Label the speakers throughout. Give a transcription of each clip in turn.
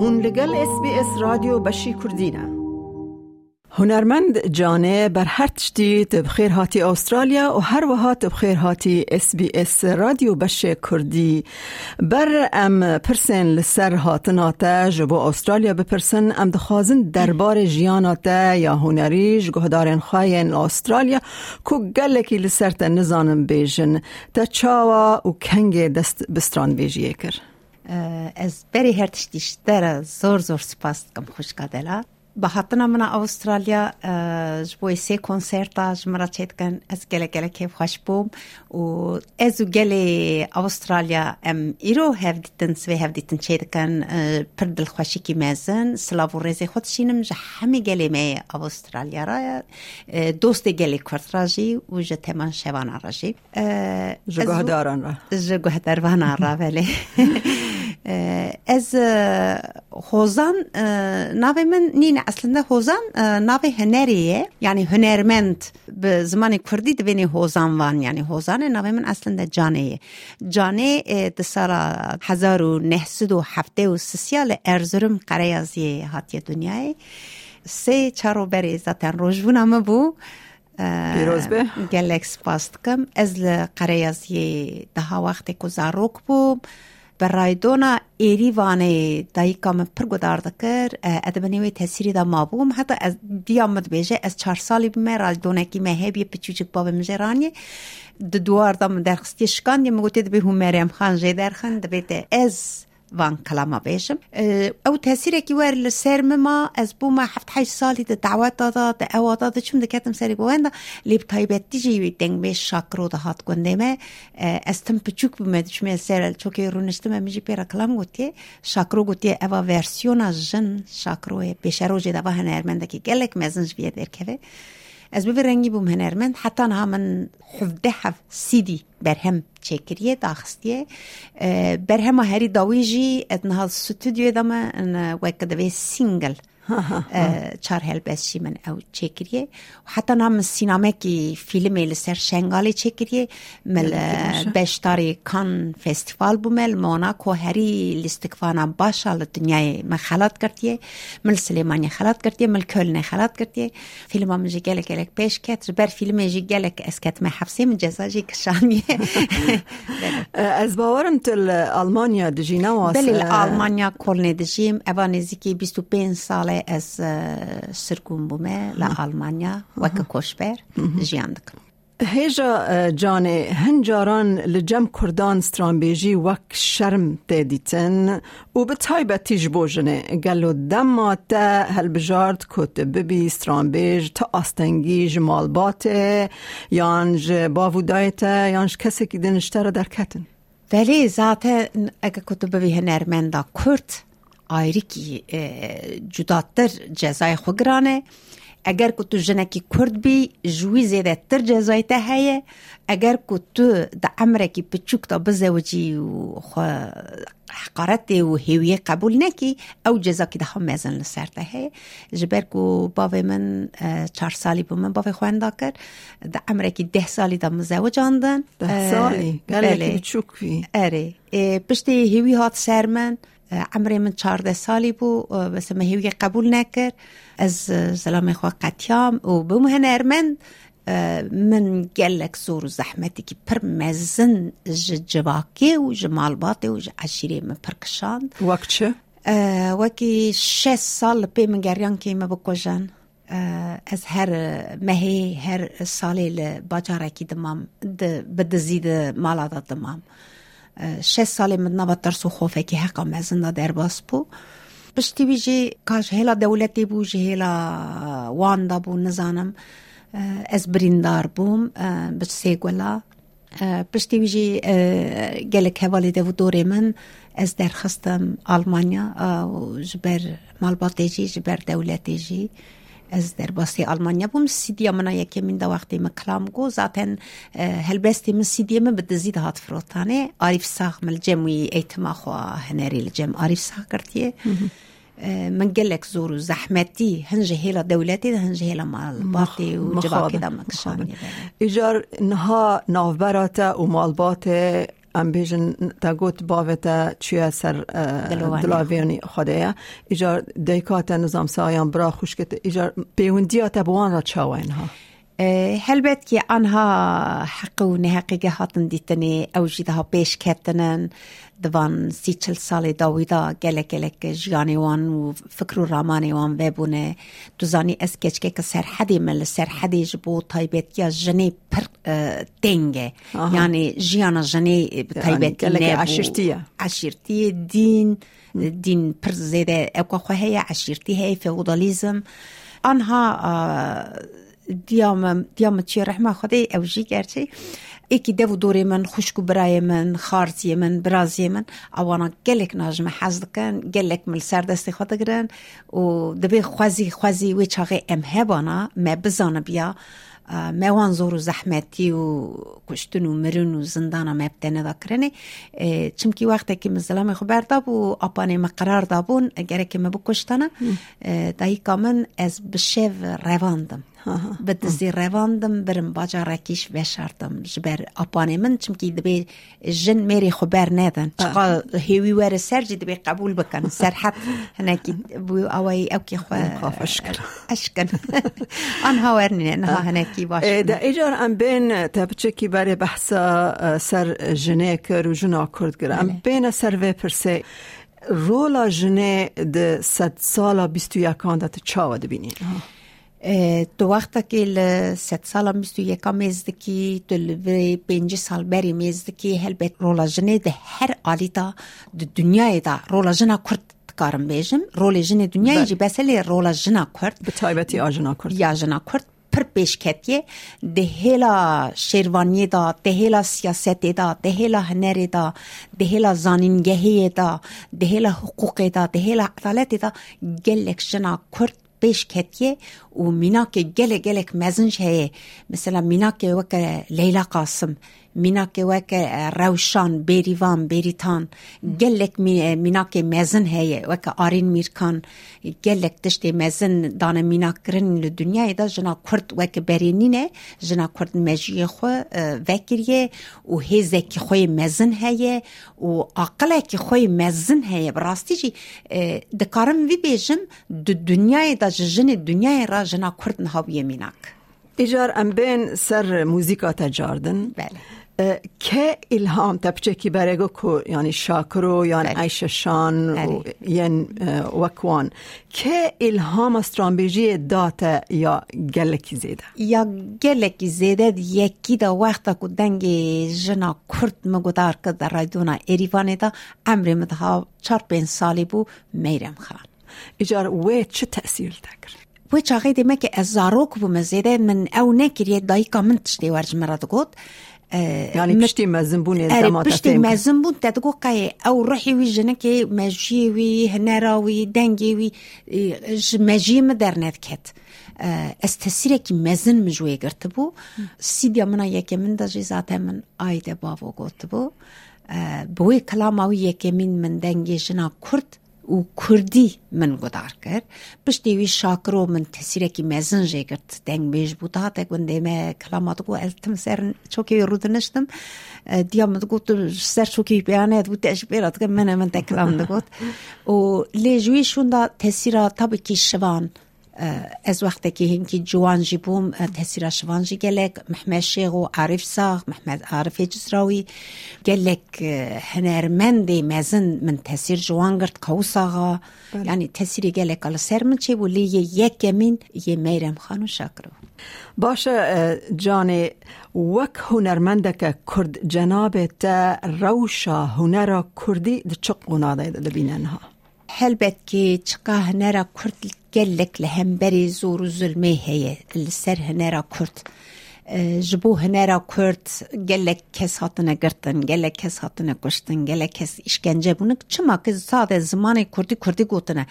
Speaker 1: هون لگل اس بی اس رادیو بشی کردینه هنرمند جانه بر هر تشتی بخیر هاتی استرالیا و هر وهات بخیر هاتی اس بی اس رادیو بش کردی. بر ام پرسن لسر هاتناتا جبو استرالیا بپرسن ام دخوازن دربار جیاناتا یا هنریش گهدارن خواین استرالیا کو گلکی لسر تا نزانم بیجن تا چاوا و کنگ دست بستران بیجیه کر.
Speaker 2: از بری هر تشتیشتر زور زور سپاس کم خوش کدلا بحطنا من استرالیا جبوی سه کنسرتا جمرا چیت کن از گله گله کیف خوش بوم و از گله استرالیا ام ایرو هف دیتن سوی هف دیتن چیت کن پر دل خوشی کی مزن سلاو و رزی خود شینم جه همه گله می استرالیا را دوست گله کرد راجی و جه تمان شوان راجی
Speaker 1: جگه داران را
Speaker 2: جگه داران را ولی از خوزان ناوی من نین اصلا خوزان ناوی هنریه یعنی هنرمند به زمان کردی دوینی خوزان وان یعنی خوزان ناوی من اصلا جانه جانه ده سال هزار و نهسد و هفته و سسیال ارزرم قریازی هاتی دنیای سه چارو بری زاتن روژبون بو
Speaker 1: پیروز به
Speaker 2: گلکس پاست کم از قریازی ده وقتی که زاروک بوم برایدونا ایری وانه دایکا من پر گدار دکر ادبنی تاثیری دا ما بوم حتی از دیامد بیجه از چهار سالی بمه رال دونکی مهبی پچوچک باب مجرانی د دوار دام درخستی شکان دی مگوتی دبی هم مریم خان جی درخن دبیت از وان کلام بیشم او تاثیر کی ور لسر ما از بو ما هفت هشت سالی د دعوت دادا د او دادا چون دکتم سری بویندا لیب تایبت دیجی وی دنگ به شاکرو ده هات گنده ما از تم پچوک بمد چون سر چوکی رونشتم میجی پیرا کلام گوتی شاکرو گوتی او ورسیون جن شاکرو پیشرو جدا و هنرمنده کی گلک مزنج بیه در که از به رنگی بوم هنرمند حتی نه من حفده حف سیدی برهم چکریه داخستیه برهم هری داویجی ادنها ستودیو دما وکدوی سینگل چار هلبسشی من او چکریه حتی نام سینامه کی فیلم لسر شنگالی چکریه مل بشتاری کان فستیوال بومل موناکو هری لیستکفانا باشا لدنیای من خلات کردیه مل سلیمانی خلات کردیه مل کلن خلات کردیه. فیلم هم جی گلک گلک پیش کت بر فیلم جی گلک اسکت من حفظه من جزا جی کشانیه
Speaker 1: از باورم تل آلمانیا دجینا واسه
Speaker 2: بله آلمانیا کلن دجیم اوانزی که 25 ساله از سرکون بومه لآلمانیا وک کشبر جیان دکم.
Speaker 1: هیجا جانه هنجاران لجم کردان سترانبیجی وک شرم تدیتن و به تایبتی جبوجنه گلو دما تا هل بجارد کت ببی سترانبیج تا آستنگی جمالبات یانج باودایت یانج کسی که دنشتر در کتن
Speaker 2: ولی ذات اگه کت ببی هنرمندا کرد ایریکی جداتر جزای خوگرانه اگر که تو جنکی کرد بی جوی زیده تر جزای تا هیه اگر که تو دا عمرکی پچوک تا بزوجی و حقارت و هیویه قبول نکی او جزا که دخوا مزن لسر تا هیه جبر که باوی من چار سالی بو من باوی خواندا کر دا عمرکی ده سالی دا مزوجاندن ده
Speaker 1: سالی گلکی پچوک بی
Speaker 2: اره پشتی هیوی هات سر من عمر من 14 سالی بو بس مهیوی قبول نکر از زلام خواه قطیام و بوم هنرمند من گلک زور و زحمتی که پر مزن جواکی و جمال باتی و عشیری من پر کشاند.
Speaker 1: وقت چه؟
Speaker 2: وکی شش سال پی من گریان که ما بکجن از هر مهی هر سالی لباجارکی دمام ده بدزید مالا دمام. شش سال من نوا ترس و خوفه که حقا مزن در باس بو. پشتی وی جی کاش هلا دولتی بو جی هلا وان دا بو نزانم. ez birîndar bûm bi sê gwela piştî wî jî gelek hevalê de dorê min ez derxistim Almanya ji ber malbatê jî ji ber dewletê jî از در باسی آلمانیا بوم. سیدیا منا یکی من دا وقتی مکلام گو. زاتن آه، هلبستی من سیدیا من به دزید هات فروتانه. عارف ساق مل جموی ایتما خوا هنری لجم عارف ساق کردیه آه، من گلک زور و زحمتی هنجه هیلا دولتی ده هنجه هیلا مال باقی و جواکی دا مکشانی
Speaker 1: ایجار نها نافبراتا و مالبات ام بیژن تا گوت باوتا چیا سر دلاویانی خوده ایجا دیکات نظام سایان برا خوشکت ایجا بیوندیات بوان را چاوین ها
Speaker 2: هلبت که آنها حق و نحقیقه هاتن دیتنی او جیده پیش کتنن دوان سی چل سال داویدا گلک گلک جیانی وان و فکر و رامانی وان ببونه دوزانی از کچکه که سرحدی مل سرحدی جبو تایبت یا جنی پر تنگه یعنی جیانا جنی تایبت
Speaker 1: نبو عشیرتیه
Speaker 2: عشیرتیه دین دین پر زیده اوکا خواه عشیرتی هی فیودالیزم آنها دیام دیام چی رحمه خدای اوجی گرچه ایکی دو دوری من خوشکو برای من خارزی من برازی من. اوانا گلک ناجم حز دکن گلک مل سر دستی خود گرن و دبی خوزی خوزی وی چاقی ام هبانا ما بزان بیا. موان زور و زحمتی و کشتن و مرن و زندان ما بدنه دا کرنه چمکی وقتی که مزلام خبر داب و اپانه ما قرار دابون اگر که ما بکشتنه دایی من از بشو رواندم بدزی رواندم برم باجا رکیش وشاردم جبر اپانه من چمکی دبی جن میری خبر ندن چقا هیوی ور سرجی دبی قبول بکن سرحت هنکی بو اوی اوکی خو
Speaker 1: اشکن
Speaker 2: اشکن آنها ورنی انها هنکی باش
Speaker 1: دا ایجار ام بین تبچکی برای بحثا سر جنه کر و جنا کرد گر ام بین سر و پرسه رولا جنه ده صد سالا بیستو یکان ده چاوا دبینین
Speaker 2: تو وقت که ست سال میستو یکا میزدکی تو لوی پنج سال بری میزدکی هل بیت رولا جنه ده هر آلیتا ده دنیای دا رولا جنه کرد کارم بیجم رول جنه دنیای جی بسلی رولا جنه کرد
Speaker 1: به تایبتی آجنا کرد
Speaker 2: یا جنه کرد پر پیش کتیه ده هلا شیروانی دا ده هلا سیاست دا ده هلا هنر دا ده هلا زانینگهی دا ده هلا حقوق دا ده هلا عدالت دا گلک جنا کرد پیش کتیه و مینا که گله گلک مزنج هیه مثلا مینا که وک لیلا قاسم مینا که وک روشان بیریوان بیریتان گلک مینا که مزن هیه. وک آرین میرکان. گلک تشتی مزن دانه مینا کرن لدنیا دا جنا کرد وک برینینه. جنا کرد مجیه خو وکریه. و هیزه که خوی مزن هیه. و که خوی مزن هیه. براستی جی دکارم وی بیجم. دنیای دا جن دنیای را جنا کرد نهاویه میناک.
Speaker 1: ایجار ام بین سر موزیکا تجاردن
Speaker 2: بله.
Speaker 1: که الهام تبچکی برگو کو یعنی شاکرو یعنی عیششان و یعنی وکوان که الهام استرامبیجی داتا یا گلکی زیده؟
Speaker 2: یا گلکی زیده یکی دا وقتا کو دنگ جنا کرد مگودار که در رایدونا ایریوانه دا امری مدها چار پین سالی بو میرم خان.
Speaker 1: ایجار وی چه تأثیر تکر؟
Speaker 2: وی چاقی دیمه که از زاروک بو مزیده من او نکریه دایکا من ورج مراد گود
Speaker 1: يعني بشتي مزن بوني
Speaker 2: زمان بشتي مزن بون تدقو قاي او روحي وي جنكي ماجي وي هنراوي دنگي وي ماجي مدرنت كت استسيرك مزن مجوي قرتبو. سيديا منا يكي من دا جيزاتا من آيدة بابو قوتبو بوي كلاماوي يكي من من دنگي جنا كرد û Kurdî min godar kir piştî wî şakiro min tesirekî mezin jê girt dengbêj bû datek gundê me kilama digo ez tim ser çokê rû diniştim diya min digot tu ji ser çokê beyanê bû te ji bêra dike min min te kilam digot û lê ji wî şûnda tesîra tabekî şivan از وقتی که هنگی جوان جی بوم تحصیل شوان جی گلک محمد شیخ و عارف ساغ محمد عارف جزراوی. گلک هنرمندی مزن من تحصیل جوان گرد کو ساغا. یعنی تحصیل گلک على سر من چی ولی یک من یه میرم خانو شکرو
Speaker 1: جانی وک هنرمندک کرد جناب تا روشا هنر کردی دچق قناده دبیننها
Speaker 2: هلبت که چقا هنر کرد قالك لهمبري زور الظلمي هي السر هنرا Ee, ji bo hinera Kurd gelek kes hatine girtin, gelek kes hatine kuştin, gelek kes işkence bunu çıma ki sade zamanı Kurdi Kurdi gotine.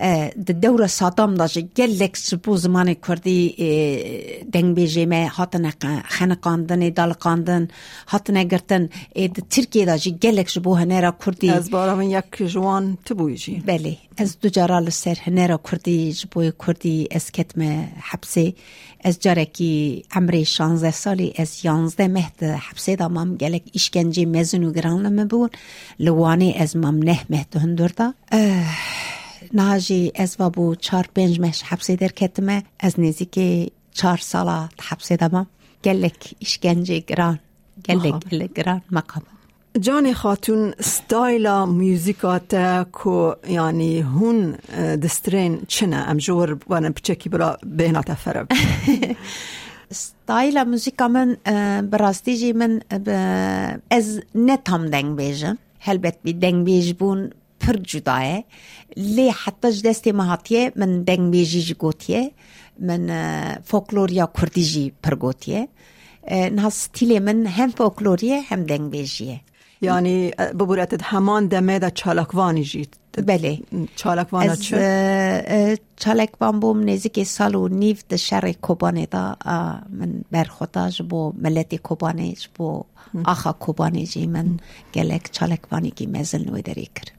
Speaker 2: Ee, De devre sadam da ji gelek ji bo zamanı Kurdi ee, dengbejime hatine xanakandın, dalkandın, hatine girtin. De Türkiye'de ji gelek ji
Speaker 1: bo hinera Kurdi. Ez baramın yak
Speaker 2: jwan tibuji. Beli. Ez ducara li ser hinera Kurdi ji bo Kurdi ez ketme hapse. Ez careki emreş 16 سالی از 11 مهد حبسه دا مام گلک اشکنجی مزن و گران لما بون. لوانی از مام نه مهد هندور دا. ناجی از بابو چار پنج مهش حبسه در کتمه. از نزیک چار سالا حبسه دا مام. گلک اشکنجی گران. گلک گلک گران مقام.
Speaker 1: جان خاتون ستایلا موزیکات کو یعنی هون دسترین چنه؟ ام جور وانا بچکی برا بينا تفرب
Speaker 2: ستایلا موزیکا من براستی جی من از نتام دنگ بیجم هلبت بی دنگ بیج بون پر جدایه لی حتی جدستی مهاتیه من دنگ بیجی جی گوتیه من فولکلوریا کردی جی پر گوتیه نه ستیل من هم فولکلوریه هم دنگ بیجیه
Speaker 1: یعنی ببورت همان دمه دا چالکوانی جید.
Speaker 2: بله.
Speaker 1: چالکوانا
Speaker 2: از؟ چالکوان بوم نزدیک سال و نیف د شهر کوبانه دا من برخوتا جبو ملت کوبانه جبو آخا کوبانه جی من گلک چالکوانی کی مزل نوی داری کر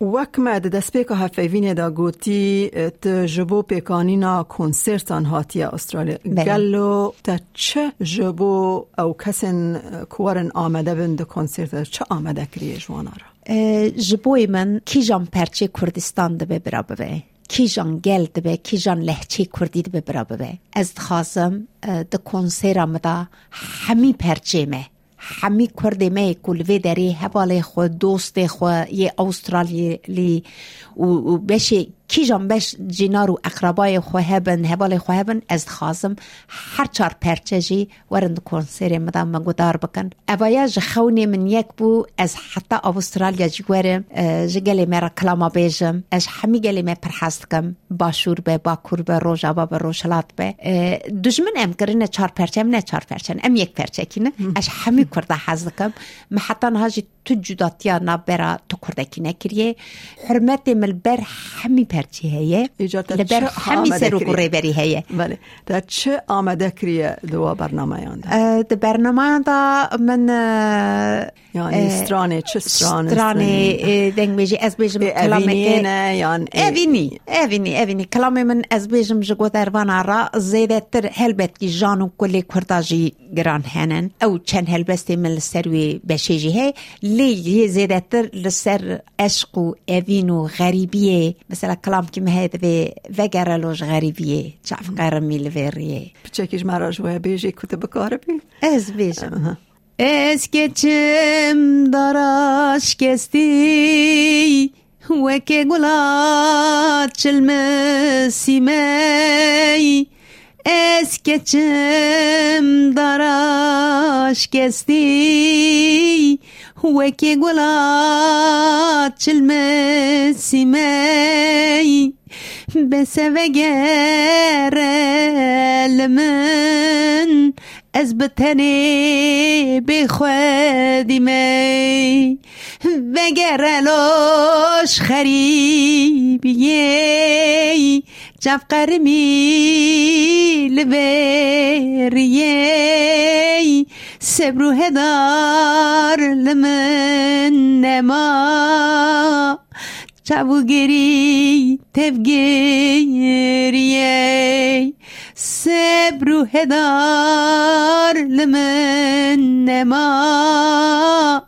Speaker 1: وکمه د دسپیکا هفیوینه دا گوتی ت جبو پیکانینا کنسرتان هاتی استرالیا
Speaker 2: بله.
Speaker 1: گلو تا چه جبو او کسن کوارن آمده بند کنسرت چه آمده کریه جوانا را
Speaker 2: جبوی من کیجان پرچه کردستان دبه برا ببه کیجان گل دبه کیجان لحچه کردی دبه برا ببه از خواستم د کنسرم دا همی پرچه مه همی کرده مه کلوه داری حواله خو دوست خو یه استرالی و بشه کیجان بش جینار و اقربای خو هبن حواله خو هبن از خواستم هر چار پرچه جی ورند کنسر مدا مگودار بکن. اویا جخونی من یک بو از حتی استرالیا جوارم جگلی مرا کلاما بیجم از همی گلی می پرحست کم باشور به باکور به روژا با به روشلات به. دجمن ام کرین چار پرچه ام نه چار پرچه ام یک پرچه کینه از همی کرده حز کم. ما حتی نهاجی تو جداتیا نبرا تو کرده کی نکریه حرمت ملبر همی
Speaker 1: آمده
Speaker 2: سرو
Speaker 1: کریه؟
Speaker 2: گره بری هیه
Speaker 1: بله. تا چه آمده کریه دوا برنامه یانده
Speaker 2: د برنامه دا من اه،
Speaker 1: یعنی
Speaker 2: اه،
Speaker 1: سترانه چه سترانه
Speaker 2: سترانه اه، دنگ بیجی از بیجم کلام
Speaker 1: اوینینه یعنی
Speaker 2: اوینی اوینی اوینی. کلام من از بیجم جگو دروانا را زیده تر هلبت کی جانو کلی کرداجی گران هنن. او چند هلبستی من لسروی بشیجی هی. لی یه زیده تر لسر عشق و و کلام کی مهد و وگرلوش غریبیه چاف قرمی لوریه
Speaker 1: بچکیش مرا جوه بیجی کتب بکاره بی
Speaker 2: Ez بیشم Ez geçim daraş kesti Veke gulat çılmesimey Ez geçim daraş kesti Veke gulat çılmesimey Beseve gerel من از بتنی بخودیمی وگرلوش خریبیه جفقرمی لبریه سبرو هدار لمن نما. چاوگری سبرو هدار لمن نما.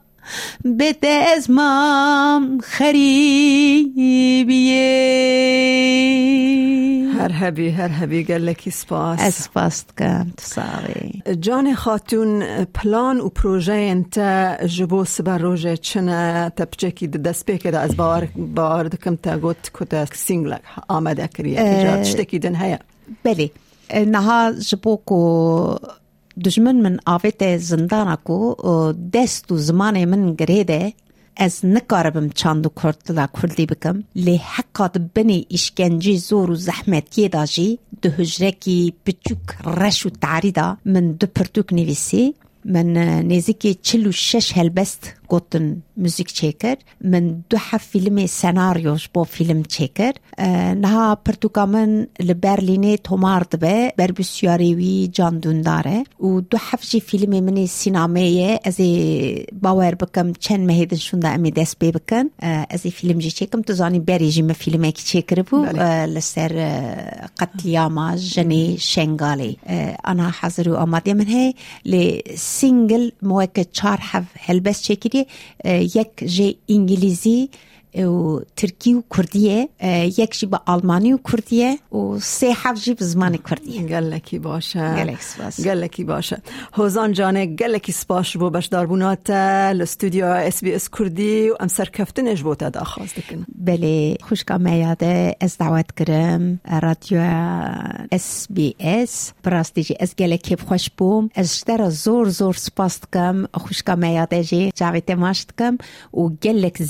Speaker 2: بده از مام خریبیه.
Speaker 1: هر هبی هر هبی گلکی سپاس.
Speaker 2: از پاست کم تصاوی
Speaker 1: جان خاتون پلان و پروژه انت جبو سبر روژه چنه تپچکی دست پیکه دا از باور باور دکم تا گوت کتا سینگلک آمده کریه تجا تشتکی دن هیا.
Speaker 2: بله. نها جبو کو دجمن من آفت زندانا کو دست و زمان من گریده از نکاربم چاندو کردلا کردی بکم لی حقات بنی اشکنجی زور و زحمتی داجی ده هجرکی بچوک رش و تعریدا من دو پرتوک نویسی من gotten musikcheker men du har filmi scenarios bo filmcheker ee, naha pertukamen li Berlinê tomar dibe berbisyarê wî can dundar e û du hef jî filmê min ê sînamayê ez ê bawer bikim çend mehêdin şunda em ê dest pê bikin ez ê film jî çêkim tu zanî berê jî me filmekî çêkiribû ee, li ser qetliyama jenê şengalê ee, ana hezir û amadiye min heye single muweke çar hev helbest çêkirî چیکری یک جی انگلیزی و ترکی و کردیه یکشی با آلمانی و کردیه و سه حف جی بزمان کردیه.
Speaker 1: گلکی باشه.
Speaker 2: گلک سپاس.
Speaker 1: گلکی باشه. هوزان جانه گلکی سپاس بو باش داربونات الاستودیو اس بی اس کردی و ام سرکفتنش بو تا داخواز دکن.
Speaker 2: بله خوشکا میاده از دعوت کرم رادیو اس بی اس براستی جی از گلکی خوش بوم از در زور زور سپاس دکم. خوشکا میاده جی جاوی ماشت کم و گلک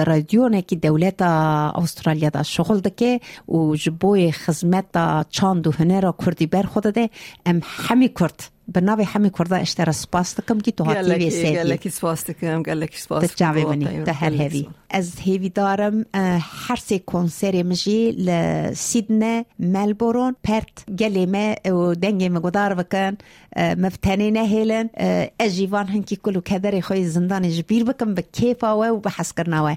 Speaker 2: زیره که و در رادیو که دولت استرالیا دا شغل دکه و جبوی خدمت چاند و هنر کردی بر خود ده ام همی کرد به نوی همی کرده اشتر سپاس دکم که تو هاتی وی سیدی
Speaker 1: گلکی سپاس دکم گلکی سپاس
Speaker 2: تجاوی منی ده هر هیوی از هیوی دارم هر سه کنسری مجی لسیدنه ملبورون پرت گلی ما و دنگی مگودار بکن مفتنی نهیلن اجیوان هنکی کلو کدری خوی زندان جبیر بکن به کیفا و به حس کرناوه